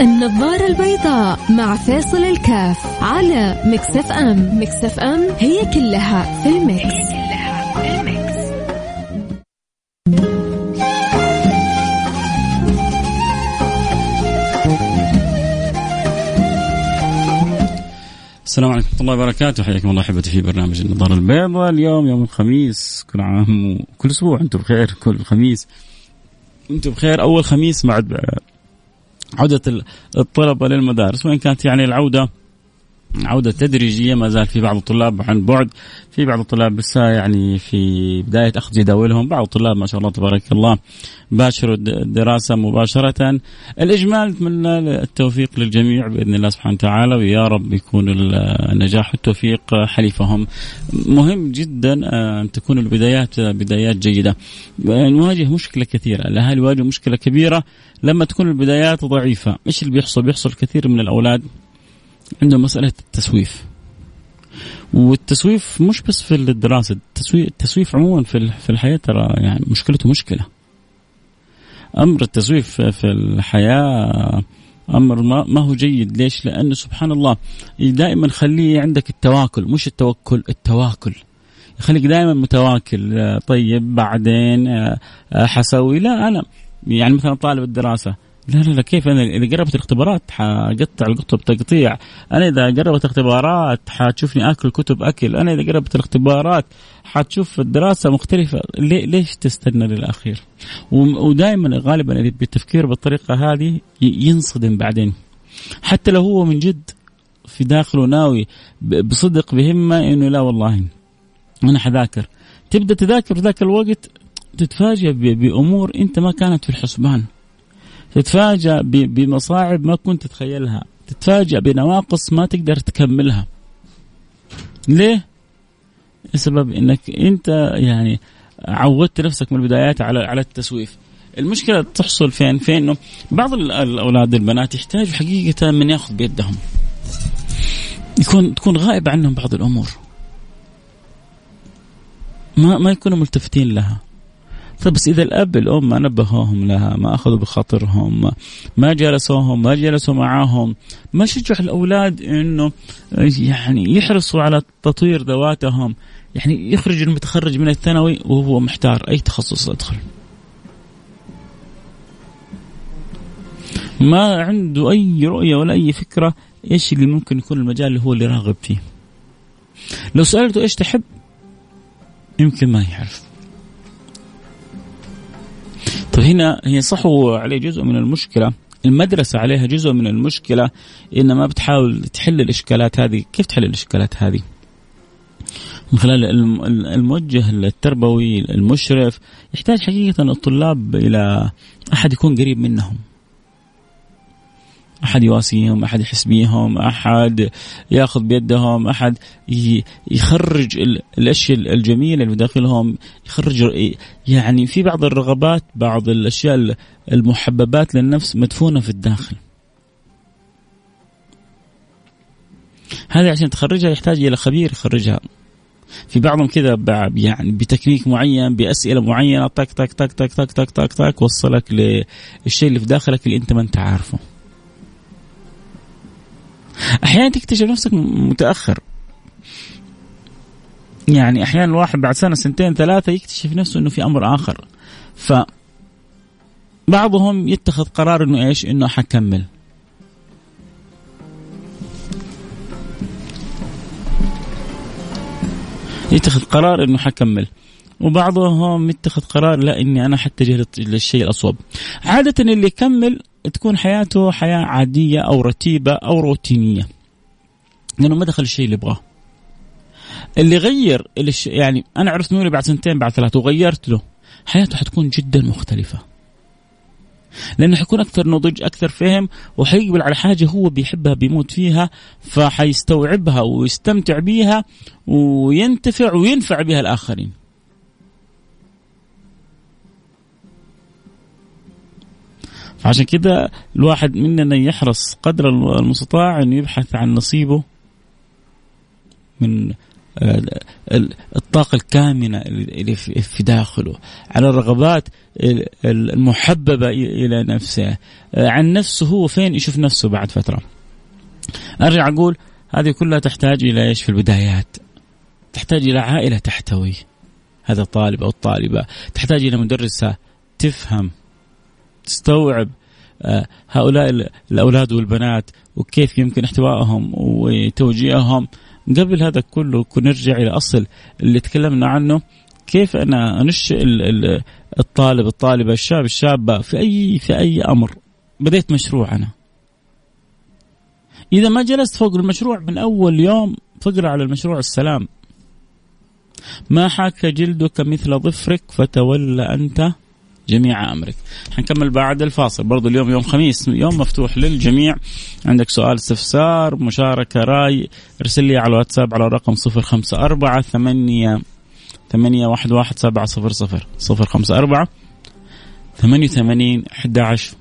النظارة البيضاء مع فيصل الكاف على Mix FM. Mix FM هي كلها في ال Mix, هي كلها في ال Mix. السلام عليكم ورحمة الله وبركاته. حياكم الله أحبتي في برنامج النظارة البيضاء اليوم يوم الخميس. كل عام وكل أسبوع أنتم بخير كل خميس. أنتم بخير. أول خميس بعد عودة الطلبة للمدارس وإن كانت يعني العودة عودة تدريجية ما زال في بعض الطلاب عن بعد في بعض الطلاب لسه يعني في بداية أخذ جداولهم بعض الطلاب ما شاء الله تبارك الله باشروا الدراسة مباشرة. الإجمال نتمنى التوفيق للجميع بإذن الله سبحانه وتعالى ويا رب يكون النجاح والتوفيق حليفهم. مهم جدا أن تكون البدايات بدايات جيدة. نواجه مشكلة كثيرة الأهالي يواجهوا مشكلة كبيرة. لما تكون البدايات ضعيفة إيش اللي بيحصل؟ بيحصل كثير من الأولاد عندهم مسألة التسويف. والتسويف مش بس في الدراسة التسويف, التسويف عموما في في الحياة ترى يعني مشكلته مشكلة. أمر التسويف في الحياة أمر ما هو جيد. ليش؟ لأنه سبحان الله دائما خليه عندك التواكل مش التوكل التواكل. يخليك دائما متواكل. طيب بعدين حسوي. لا أنا يعني مثلا طالب الدراسة لا لا لا كيف أنا إذا قربت الاختبارات حقطع الكتب تقطيع، أنا إذا قربت الاختبارات حتشوفني آكل كتب أكل، أنا إذا قربت الاختبارات حتشوف الدراسه مختلفة، ليش تستنى للأخير؟ ودائما غالبا اللي بالتفكير بالطريقة هذه ينصدم بعدين. حتى لو هو من جد في داخله ناوي بصدق بهمة إنه لا والله أنا حذاكر. تبدأ تذاكر في ذاك الوقت تتفاجئ بأمور أنت ما كانت في الحسبان. تتفاجأ بمصاعب ما كنت تتخيلها. تتفاجأ بنواقص ما تقدر تكملها. ليه؟ السبب إنك أنت يعني عودت نفسك من البدايات على على التسويف. المشكلة تحصل فين؟ في إنه بعض الأولاد البنات يحتاجوا حقيقة من ياخذ بيدهم. يكون تكون غائب عنهم بعض الأمور. ما ما يكونوا ملتفتين لها. طيب بس إذا الأب الأم ما نبهوهم لها ما أخذوا بخاطرهم ما جلسوهم ما جلسوا معاهم ما شجعوا الأولاد إنه يعني يحرصوا على تطوير ذواتهم يعني يخرج المتخرج من الثانوي وهو محتار أي تخصص ادخل ما عنده أي رؤية ولا أي فكرة إيش اللي ممكن يكون المجال اللي هو اللي راغب فيه. لو سألته إيش تحب يمكن ما يعرف. طيب هنا هي صح عليه جزء من المشكلة. المدرسة عليها جزء من المشكلة إن ما بتحاول تحل الإشكالات هذه. كيف تحل الإشكالات هذه؟ من خلال الموجه التربوي المشرف. يحتاج حقيقة الطلاب إلى أحد يكون قريب منهم. أحد يواسيهم أحد يحس بيهم أحد يأخذ بيدهم أحد يخرج الأشياء الجميلة اللي بداخلهم يخرج يعني في بعض الرغبات بعض الأشياء المحببات للنفس مدفونة في الداخل. هذه عشان تخرجها يحتاج إلى خبير يخرجها. في بعضهم كذا يعني بتكنيك معين بأسئلة معينة طق طق طق طق طق طق طق وصلك للشيء اللي في داخلك اللي أنت ما أنت عارفه. أحيانا تكتشف نفسك متأخر. يعني أحيانا الواحد بعد سنة سنتين ثلاثة يكتشف نفسه إنه في أمر آخر. ف بعضهم يتخذ قرار إنه إيش؟ إنه حكمل يتخذ قرار إنه حكمل وبعضهم يتخذ قرار لا إني أنا حتجه للشيء الأصوب. عادة اللي يكمل تكون حياته حياة عادية أو رتيبة أو روتينية. لأنه ما دخل الشيء اللي يبغاه. اللي غير اللي يعني أنا عرفت نوري بعد سنتين بعد ثلاثة وغيرت له حياته حتكون جدا مختلفة. لأنه حيكون أكثر نضج أكثر فهم وحيقبل على حاجة هو بيحبها بيموت فيها فحيستوعبها ويستمتع بيها وينتفع وينفع بها الآخرين. فعشان كده الواحد مننا يحرص قدر المستطاع انه يبحث عن نصيبه من الطاقة الكامنة اللي في داخله على الرغبات المحببة إلى نفسه عن نفسه هو فين يشوف نفسه بعد فترة. أرجع أقول هذه كلها تحتاج إلى إيش؟ في البدايات. تحتاج إلى عائلة تحتوي. هذا الطالب أو الطالبة. تحتاج إلى مدرسة تفهم. تستوعب آه، هؤلاء الأولاد والبنات وكيف يمكن احتوائهم وتوجيههم. قبل هذا كله نرجع إلى أصل اللي تكلمنا عنه. كيف أنا أنشئ الطالب الطالبة الشاب الشابة في أي في أي أمر؟ بديت مشروع أنا. إذا ما جلست فوق المشروع من أول يوم فقرة على المشروع السلام. ما حاك جلدك مثل ظفرك فتولى أنت جميع أمرك. حنكمل بعد الفاصل. برضو اليوم يوم خميس يوم مفتوح للجميع. عندك سؤال استفسار مشاركة رأي ارسل لي على الواتساب على رقم صفر خمسة أربعة ثمانية ثمانية واحد واحد سبعة صفر صفر صفر خمسة أربعة ثمانية ثمانين أحد عشر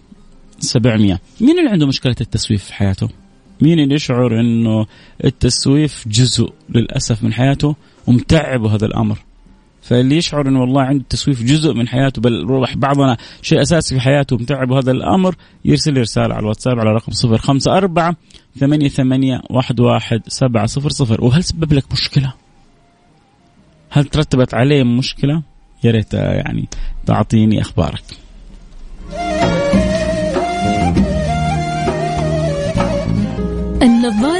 سبعمية. مين اللي عنده مشكلة التسويف في حياته؟ مين اللي يشعر أنه التسويف جزء للأسف من حياته ومتعبه هذا الأمر؟ فاللي يشعر إنه والله عنده تسويف جزء من حياته بل بعضنا شيء أساسي في حياته ومتعب هذا الأمر يرسل رسالة على الواتساب على رقم 054 ثمانية ثمانية واحد واحد سبعة صفر صفر وهل سبب لك مشكلة؟ هل ترتبت عليه مشكلة؟ يا ريت يعني تعطيني أخبارك النظارة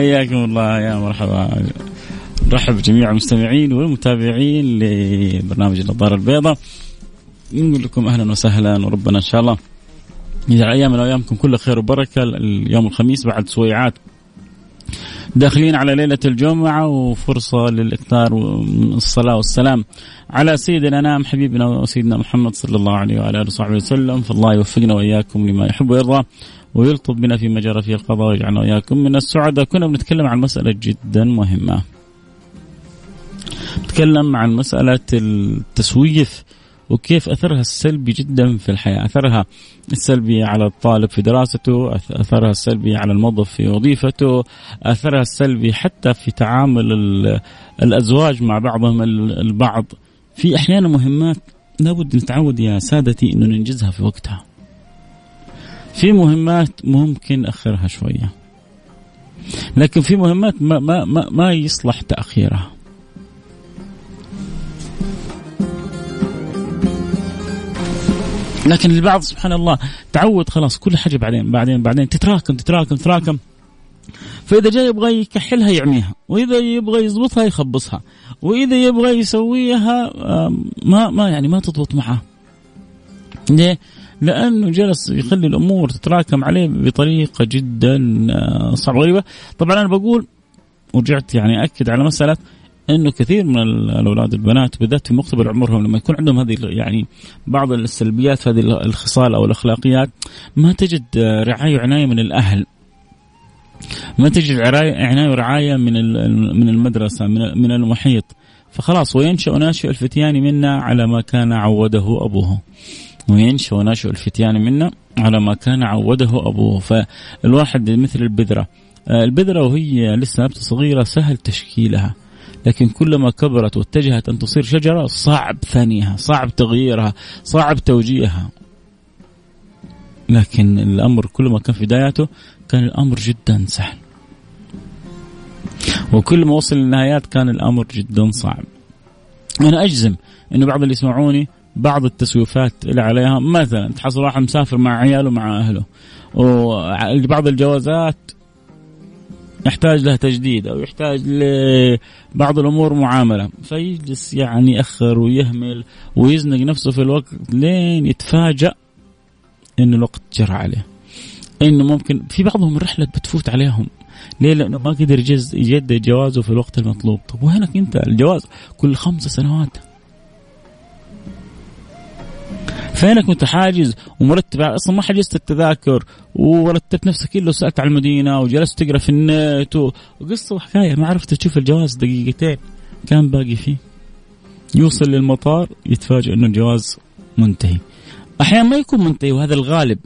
حياكم الله يا مرحبا. نرحب بجميع المستمعين والمتابعين لبرنامج النظاره البيضاء. نقول لكم أهلا وسهلا وربنا إن شاء الله يجعل أيامنا وأيامكم كل خير وبركة اليوم الخميس بعد سويعات. داخلين على ليلة الجمعة وفرصة للإكثار من الصلاة والسلام على سيد الأنام حبيبنا وسيدنا محمد صلى الله عليه وعلى آله وصحبه وسلم. فالله يوفقنا وإياكم لما يحب ويرضى. ويلطف بنا فيما جرى فيه القضاء ويجعلنا وإياكم من السعداء كنا بنتكلم عن مسألة جدا مهمة نتكلم عن مسألة التسويف وكيف أثرها السلبي جدا في الحياة، أثرها السلبي على الطالب في دراسته، أثرها السلبي على الموظف في وظيفته، أثرها السلبي حتى في تعامل الأزواج مع بعضهم البعض. في أحيانا مهمات لابد نتعود يا سادتي إنه ننجزها في وقتها. في مهمات ممكن أخرها شوية. لكن في مهمات ما ما ما, ما يصلح تأخيرها. لكن البعض سبحان الله تعود خلاص كل حاجة بعدين بعدين بعدين تتراكم تتراكم تتراكم فإذا جاي يبغى يكحلها يعميها وإذا يبغى يضبطها يخبصها وإذا يبغى يسويها ما ما يعني ما تضبط معه ليه؟ لأنه جلس يخلي الأمور تتراكم عليه بطريقة جدا آه، صعبة غريبة. طبعا أنا بقول ورجعت يعني اكد على مسألة إنه كثير من الأولاد البنات بالذات في مقتبل عمرهم لما يكون عندهم هذه يعني بعض السلبيات هذه الخصال أو الأخلاقيات ما تجد رعاية وعناية من الأهل. ما تجد عناية ورعاية من من المدرسة من المحيط. فخلاص وينشأ ناشئ الفتيان منا على ما كان عوده أبوه. وينشا ناشئ الفتيان منا على ما كان عوده أبوه. فالواحد مثل البذرة. البذرة وهي لسه نبته صغيرة سهل تشكيلها. لكن كلما كبرت واتجهت أن تصير شجرة صعب ثانيها صعب تغييرها صعب توجيهها. لكن الأمر كلما كان في بداياته كان الأمر جدا سهل. وكل ما وصل للنهايات كان الأمر جدا صعب. أنا أجزم أنه بعض اللي يسمعوني بعض التسويفات اللي عليها مثلا تحصل واحد مسافر مع عياله مع أهله وبعض الجوازات يحتاج له تجديد أو يحتاج لبعض الأمور معاملة فيجلس يعني يأخر ويهمل ويزنق نفسه في الوقت لين يتفاجأ إن الوقت جرى عليه إنه ممكن في بعضهم الرحلة بتفوت عليهم ليه؟ لأنه ما قدر يجدد جوازه في الوقت المطلوب، طب وينك أنت؟ الجواز كل خمس سنوات. فينك وانت حاجز ومرتب أصلا ما حجزت التذاكر ورتبت نفسك إلا وسألت على المدينة وجلست تقرأ في النت وقصة وحكاية ما عرفت تشوف الجواز دقيقتين كان باقي فيه. يوصل للمطار يتفاجئ إنه الجواز منتهي. أحيانا ما يكون منتهي وهذا الغالب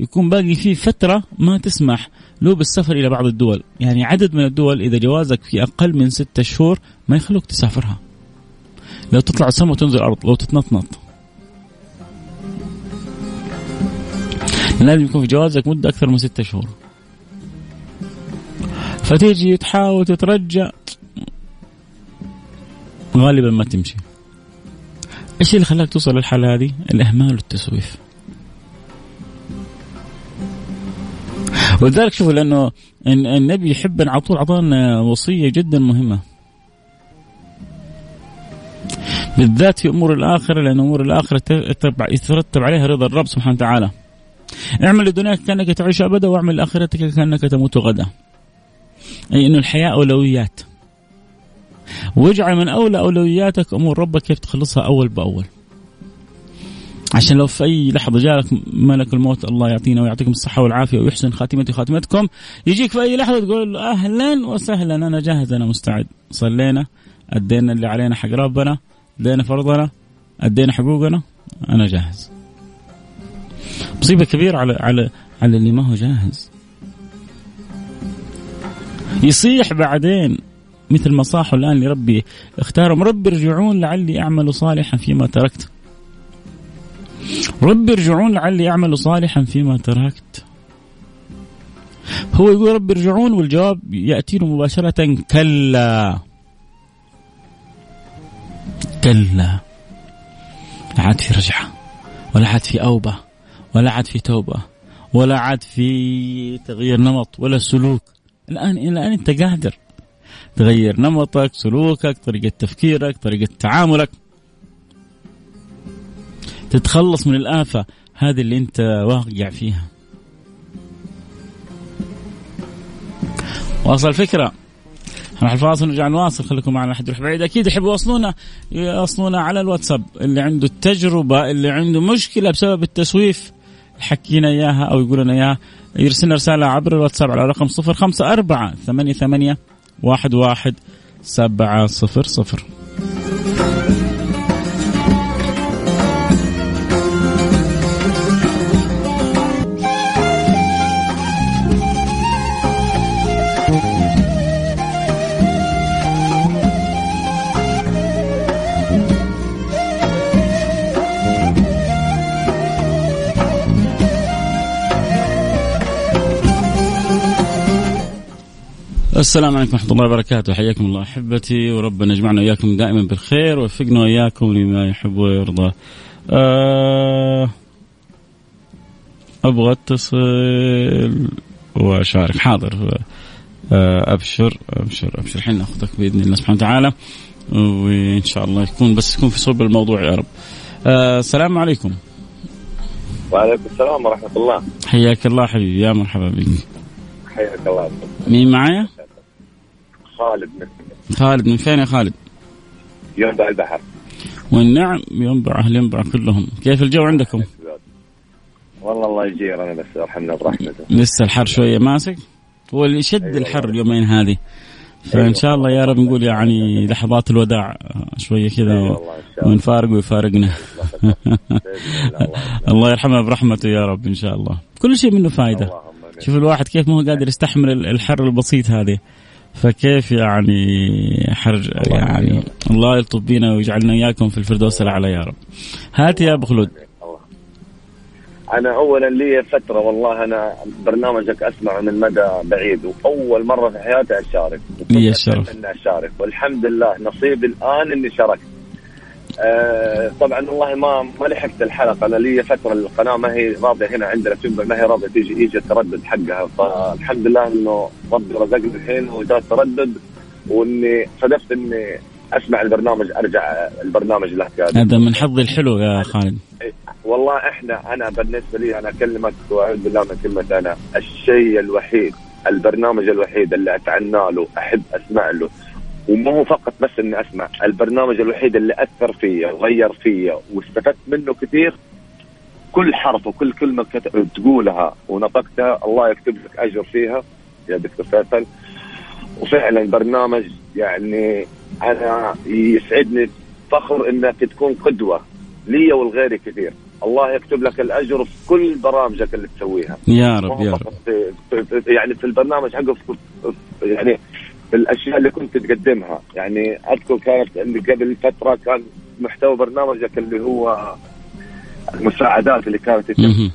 يكون باقي فيه فترة ما تسمح له بالسفر إلى بعض الدول، يعني عدد من الدول إذا جوازك في أقل من ستة شهور ما يخلوك تسافرها. لو تطلع السماء وتنزل الأرض لو تتنطنط. لازم يكون في جوازك مدة أكثر من ستة شهور. فتيجي تحاول تترجى غالبا ما تمشي. إيش اللي خلاك توصل للحالة هذه؟ الإهمال والتسويف. ولذلك شوفوا لأنه النبي يحب على طول اعطانا وصية جدا مهمة. بالذات في أمور الآخرة لأن أمور الآخرة يترتب عليها رضا الرب سبحانه وتعالى. اعمل لدنياك كأنك تعيش أبدا واعمل لآخرتك كأنك تموت غدا. أي انه الحياة أولويات. واجعل من أولى أولوياتك أمور ربك كيف تخلصها أول بأول. عشان لو في أي لحظة جالك ملك الموت الله يعطينا ويعطيكم الصحة والعافية ويحسن خاتمتي خاتمتكم يجيك في أي لحظة تقول له أهلا وسهلا أنا جاهز أنا مستعد صلينا أدينا اللي علينا حق ربنا أدينا فرضنا أدينا حقوقنا أنا جاهز مصيبة كبيرة على على على اللي ما هو جاهز. يصيح بعدين مثل ما صاحوا الآن لربي. اختارهم. ربي ارجعون لعلي أعمل صالحا فيما تركت. ربي ارجعون لعلي أعمل صالحا فيما تركت. هو يقول ربي ارجعون والجواب ياتي له مباشرة. كلا. كلا. لا عاد في رجعة ولا عاد في أوبة. ولا عاد في توبة ولا عاد في تغيير نمط ولا سلوك. الآن الان أنت قادر؟ تغير نمطك سلوكك طريقة تفكيرك طريقة تعاملك. تتخلص من الآفة هذه اللي أنت واقع فيها. واصل الفكرة؟ راح الفاصل نرجع نواصل. خليكم معنا لحد يروح بعيد أكيد يحبوا يوصلونا يوصلونا على الواتساب اللي عنده التجربة اللي عنده مشكلة بسبب التسويف. يحكينا إياها أو يقول لنا إياها. يرسلنا رسالة عبر الواتساب على رقم 054 88 11 700 السلام عليكم ورحمة الله وبركاته. حياكم الله أحبتي وربنا يجمعنا وإياكم دائما بالخير ويوفقنا وإياكم لما يحب ويرضى. أه أبغى أتصل وأشارك. حاضر. أه أبشر أبشر أبشر. الحين نأخذك بإذن الله سبحانه وتعالى وإن شاء الله يكون بس يكون في صلب الموضوع يا رب. أه السلام عليكم. وعليكم السلام ورحمة الله. حياك الله حبيبي. يا مرحبا بك. حياك الله. مين معايا؟ خالد من خالد من فين يا خالد؟ ينبع البحر. والنعم ينبع أهل ينبع كلهم، كيف الجو عندكم؟ والله الله يجيرنا بس أرحمنا برحمته. لسه الحر شوية ماسك؟ هو اللي يشد أيوة الحر اليومين هذه. فإن أيوة شاء الله يا رب نقول يعني لحظات الوداع شوية كذا أيوة ونفارق ويفارقنا. الله. يرحمه برحمته يا رب إن شاء الله. كل شيء منه فائده شوف الواحد كيف ما هو قادر يستحمل الحر البسيط هذه. فكيف يعني حرج يعني الله يلطف بينا ويجعلنا اياكم في الفردوس الأعلى يا رب. هات يا أبو خلود. أنا اولا لي فترة والله أنا برنامجك اسمعه من مدى بعيد وأول مرة في حياتي أشارك. لي الشرف. اني أشارك والحمد لله نصيبي الآن اني شاركت. آه طبعا والله ما ما لحقت الحلقة. أنا لي فترة القناه ما هي راضية هنا عندنا في ما هي راضية تيجي يجي التردد حقها. فالحمد لله إنه ربي رزقني الحين وجاء التردد وإني صدفت إني أسمع البرنامج أرجع البرنامج له هذا من حظي الحلو يا خالد. والله إحنا أنا بالنسبة لي أنا أكلمك وأعوذ بالله من كلمة أنا الشيء الوحيد البرنامج الوحيد اللي أتعنى له أحب أسمع له وما هو فقط بس إني أسمع البرنامج الوحيد اللي أثر فيا وغير فيا واستفدت منه كثير كل حرف وكل كلمة كت- تقولها ونطقتها الله يكتب لك أجر فيها. يا دكتور فيصل. وفعلا برنامج يعني أنا يسعدني فخر انك تكون قدوة لي ولغيري كثير. الله يكتب لك الأجر في كل برامجك اللي تسويها. يا رب يا رب. يعني في البرنامج حقه يعني في الأشياء اللي كنت تقدمها. يعني أذكر كانت اللي قبل فترة كان محتوى برنامجك اللي هو المساعدات اللي كانت يتم.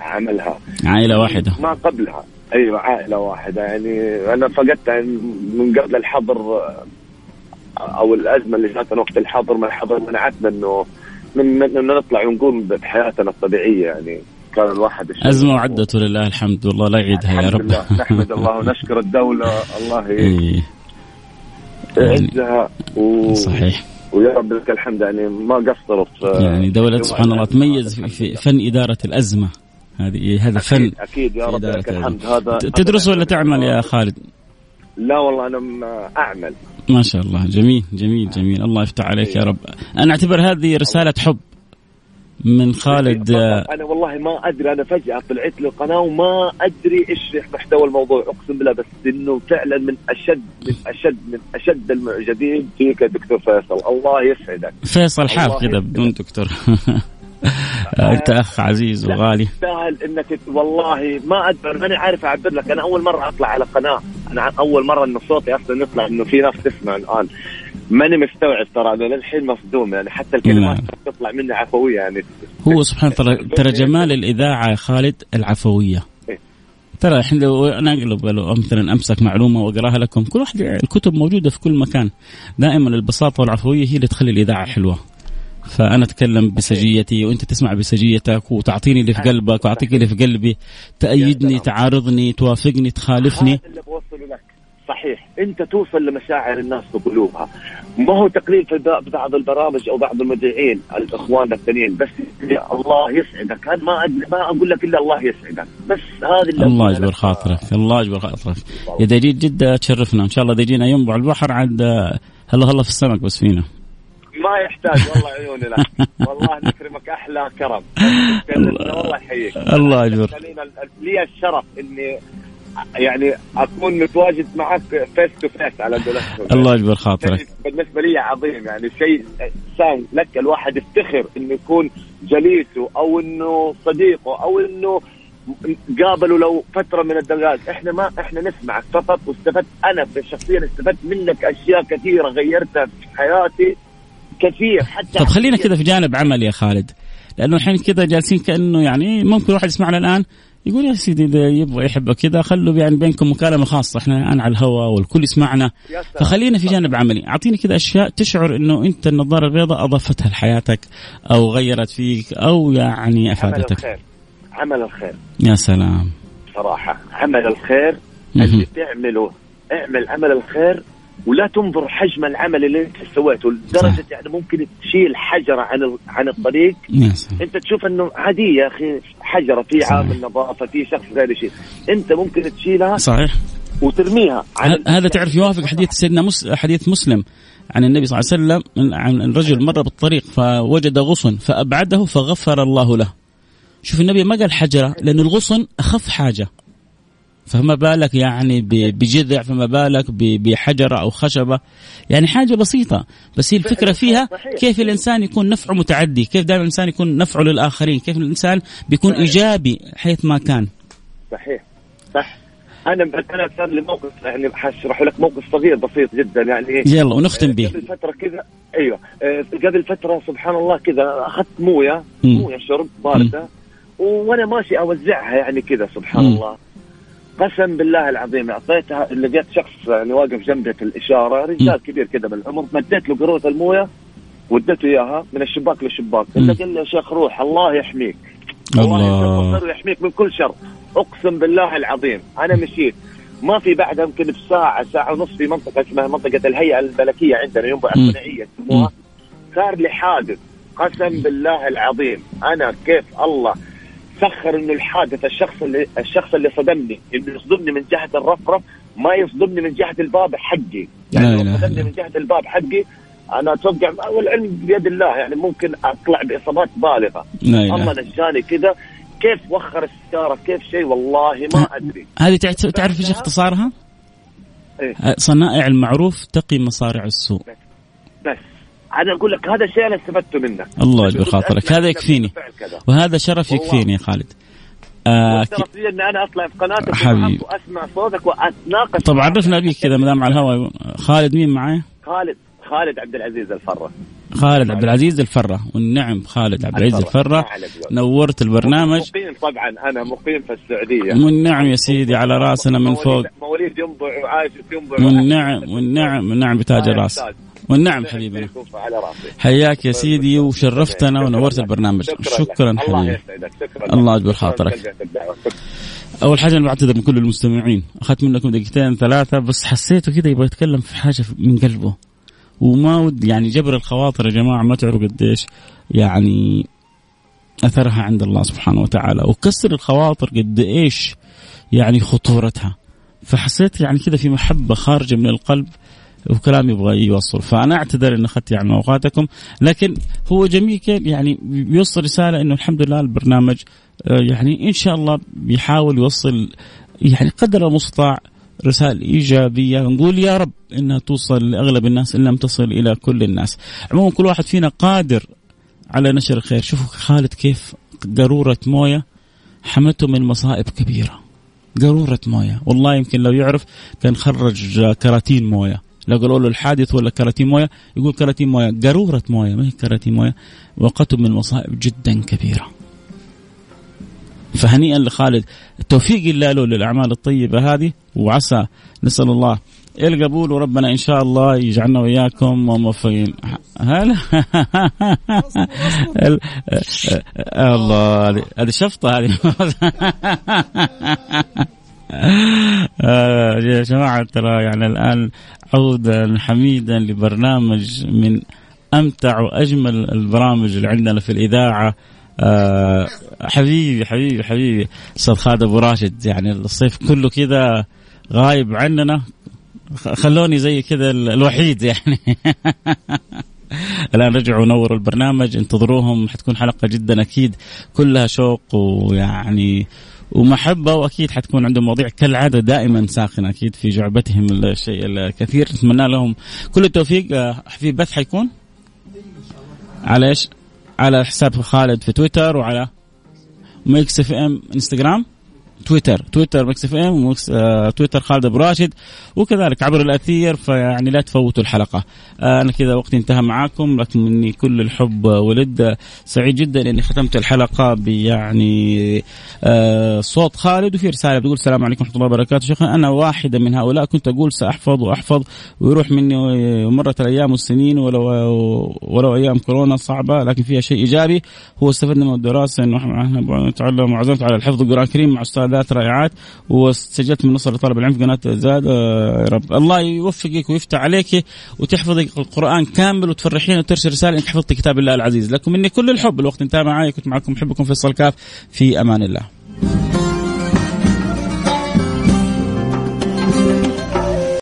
عملها. عائلة واحدة. ما قبلها. أيوه عائلة واحدة. يعني أنا فقدت من قبل الحظر أو الأزمة اللي جاتنا وقت الحظر من الحظر منعتنا انه من من إنه نطلع ونقوم بحياتنا الطبيعية. يعني كان الواحد الشيء- أزمة وعدت ولله الحمد والله لا يعيدها يا رب. لله. نحمد الله ونشكر الدولة. الله إيه. يعزها. و... صحيح. ويا رب لك الحمد. يعني ما قصروا في يعني دولة سبحان الله تميز في, لله. في فن إدارة الأزمة. هذه هذا فن أكيد يا رب لك. الحمد. هذا تدرس ولا تعمل يا خالد؟ لا والله أنا أعمل. ما شاء الله. جميل جميل جميل. الله يفتح عليك يا رب. أنا أعتبر هذه رسالة حب. من خالد آه، أنا والله ما أدري أنا فجأة طلعت له قناة وما أدري إيش محتوى الموضوع أقسم بالله بس إنه فعلا من أشد من أشد من أشد المعجبين فيك يا دكتور فيصل. الله يسعدك. فيصل حاف كذا. بدون دكتور. أنت أخ عزيز وغالي. تستاهل إنك والله ما أدري ماني عارف أعبر لك. أنا أول مرة أطلع على قناة. أنا أول مرة إنه صوتي أصلا يطلع إنه في ناس تسمع الآن. ماني مستوعب ترى أنا للحين مصدوم يعني حتى الكلمات نعم. تطلع مني عفوية يعني هو سبحان الله ترى جمال الإذاعة يا خالد العفوية إيه. ترى الحين لو أنا أقلب لو مثلا أمسك معلومة وأقراها لكم كل واحد الكتب موجودة في كل مكان دائما البساطة والعفوية هي اللي تخلي الإذاعة حلوة فأنا أتكلم بسجيتي وأنت تسمع بسجيتك وتعطيني اللي في قلبك وأعطيك اللي في قلبي تأيدني. تعارضني توافقني تخالفني هذا اللي بوصله لك صحيح. انت توصل لمشاعر الناس بقلوبها. ما هو تقليل في بعض البرامج أو بعض المذيعين الاخوان الثانيين بس يا الله يسعدك. أنا ما ما أقول لك إلا الله يسعدك. بس هذه اللي الله يجبر. خاطرك. الله يجبر خاطرك. اذا جيت جده تشرفنا. إن شاء الله اذا جينا ينبع على البحر عاد آه، هلا هلا في السمك بس فينا. ما يحتاج والله عيوني لك والله نكرمك. أحلى كرم. والله يحييك. الله يجبر. خلينا لي الشرف إني يعني أكون متواجد معك face to face على قولتهم. الله يجبر خاطرك. بالنسبة لي عظيم يعني شيء سام لك الواحد يفتخر إنه يكون جليسه أو إنه صديقه أو إنه قابله لو فترة من الدقائق. إحنا ما إحنا نسمعك فقط واستفدت أنا شخصيا استفدت منك أشياء كثيرة غيرتها في حياتي. كثير حتى طب خلينا كذا في جانب عمل يا خالد لأنه الحين كذا جالسين كأنه يعني ممكن واحد يسمعنا الآن. يقول يا سيدي إذا يبغى يحب كذا خلوا يعني بينكم مكالمة خاصة. إحنا الان على الهواء والكل يسمعنا. فخلينا في جانب عملي. أعطيني كذا أشياء تشعر إنه أنت النظارة البيضاء أضافتها لحياتك أو غيرت فيك أو يعني عمل أفادتك. الخير. عمل الخير. يا سلام. صراحة عمل الخير. اللي تعمله. اعمل عمل الخير ولا تنظر حجم العمل اللي أنت سويته. لدرجة يعني ممكن تشيل حجره عن عن الطريق. يا سلام. أنت تشوف إنه عادية يا أخي. حجره في. عامل نظافه في شخص غير شيء أنت ممكن تشيلها صحيح وترميها ه- هذا تعرف يوافق حديث سيدنا مس... حديث مسلم عن النبي صلى الله عليه وسلم عن الرجل مر بالطريق فوجد غصن فأبعده فغفر الله له. شوف النبي ما قال حجرة لأن الغصن أخف حاجة. فما بالك يعني بجذع فما بالك ب- بحجرة أو خشبة يعني حاجة بسيطة بس هي الفكرة فيها. كيف الإنسان يكون نفعه متعدي، كيف دائما الإنسان يكون نفعه للآخرين، كيف الإنسان بيكون صحيح. إيجابي حيث ما كان. صحيح صح أنا أنا صار لي موقف يعني حشرح لك موقف صغير بسيط جدا يعني يلا ونختم به. قبل فترة كذا أيوه آه، قبل فترة سبحان الله كذا أخذت موية. موية شرب باردة وأنا ماشي أوزعها يعني كذا سبحان مم. الله قسم بالله العظيم اعطيتها لقيت شخص يعني واقف جنبي في الإشارة رجال كبير كذا بالعمر مديت له قروه الموية واديته إياها من الشباك للشباك. الا قال لي يا شيخ روح الله يحميك. الله. ويحميك من كل شر. أقسم بالله العظيم أنا مشيت. ما في بعدها يمكن بساعة ساعة ونص في منطقة اسمها منطقة الهيئة الملكية عندنا ينبع مم. الصناعيه يسموها. صار لي حادث قسم بالله العظيم. أنا كيف الله سخر إنه الحادث الشخص اللي الشخص اللي صدمني إنه يصدمني من جهة الرفرف ما يصدمني من جهة الباب حقي. يعني لو صدمني من جهة الباب حقي أنا أتوقع والعلم بيد الله يعني ممكن أطلع بإصابات بالغة. الله نجاني كذا. كيف وخر السيارة؟ كيف شيء؟ والله ما أدري. هذه تعرف إيش اختصارها؟ إيه؟ صنائع المعروف تقي مصارع السوء. بس, بس. أنا أقول لك هذا الشيء أنا استفدته منه. الله يجبر خاطرك. هذا يكفيني. وهذا شرف يكفيني يا خالد. آه لي إن أنا أطلع في قناتك حبيبي. واسمع صوتك وأتناقش طب عرفنا بيك كذا ما دام على الهواء. خالد مين معايا؟ خالد خالد عبد العزيز الفرة. خالد عبد العزيز الفرة. والنعم خالد عبد العزيز الفرة. نورت البرنامج. مقيم طبعا. أنا مقيم في السعودية. والنعم يا سيدي على رأسنا من فوق. مواليد ينبع وعايش في ينبع والنعم والنعم والنعم بتاج الراس والنعم حبيبنا حياك يا سيدي وشرفتنا ونورت البرنامج. شكرا حبيبي. الله يجبر خاطرك. أول حاجة أنا بعتذر من كل المستمعين. أخذت منكم دقيقتين ثلاثة بس حسيته كذا يبغى يتكلم في حاجة من قلبه. وما ود يعني جبر الخواطر يا جماعة ما تعرفوا قديش يعني أثرها عند الله سبحانه وتعالى وكسر الخواطر قد إيش يعني خطورتها. فحسيت يعني كذا في محبة خارجة من القلب وكلام يبغى يوصل. فأنا أعتذر إن أخذت يعني أوقاتكم لكن هو جميل يعني بيوصل رسالة إنه الحمد لله البرنامج آه، يعني إن شاء الله بيحاول يوصل يعني قدر المستطاع رسائل إيجابية. نقول يا رب إنها توصل لأغلب الناس إن لم تصل إلى كل الناس. عموما كل واحد فينا قادر على نشر الخير. شوفوا خالد كيف قارورة موية حمته من مصائب كبيرة. قارورة موية. والله يمكن لو يعرف كان خرج كراتين موية. لو قالوا له الحادث ولا كراتين موية؟ يقول كراتين موية. قارورة موية. ما هي كراتين موية؟ وقته من مصائب جدا كبيرة. فهنيئا لخالد. التوفيق الله له للأعمال الطيبة هذه وعسى نسأل الله. القبول وربنا إن شاء الله يجعلنا وإياكم موفقين هلا الله هذه شفطة هذه. يا جماعة ترى يعني الآن عودا حميدا لبرنامج من أمتع وأجمل البرامج اللي عندنا في الإذاعة. آه حبيبي حبيبي حبيبي. أستاذ خالد أبو راشد يعني الصيف كله كذا غايب عننا. خلوني زي كذا الوحيد يعني. الآن رجعوا نوروا البرنامج انتظروهم. حتكون حلقة جدا أكيد. كلها شوق ويعني ومحبة وأكيد حتكون عندهم مواضيع كالعادة دائما ساخنة أكيد في جعبتهم الشيء الكثير. نتمنى لهم كل التوفيق. آه، في بث حيكون؟ على إيش؟ على حساب خالد في تويتر وعلى ميكس إف إم إنستغرام. تويتر تويتر مكس إف إم آه تويتر خالد أبو راشد وكذلك عبر الأثير فيعني لا تفوتوا الحلقة. آه أنا كذا وقتي انتهى معاكم لكن مني كل الحب ولد سعيد جدا إني ختمت الحلقة بيعني آه صوت خالد وفي رسالة بتقول السلام عليكم ورحمة الله وبركاته. شيخنا أنا واحدة من هؤلاء كنت أقول سأحفظ وأحفظ ويروح مني ومرت الأيام والسنين ولو ولو أيام كورونا صعبة لكن فيها شيء إيجابي. هو استفدنا من الدراسة إنه إحنا نتعلم وعزمت على الحفظ القرآن الكريم مع أستاذ ذات رائعات وسجلت من نصر لطالب العلم في قناة زاد. آه، يا رب. الله يوفقك ويفتح عليك وتحفظي القرآن كامل وتفرحين وترسل رسالة إنك حفظتي كتاب الله العزيز. لكم مني كل الحب الوقت انتهى معي كنت معكم محبكم فيصل كاف في أمان الله.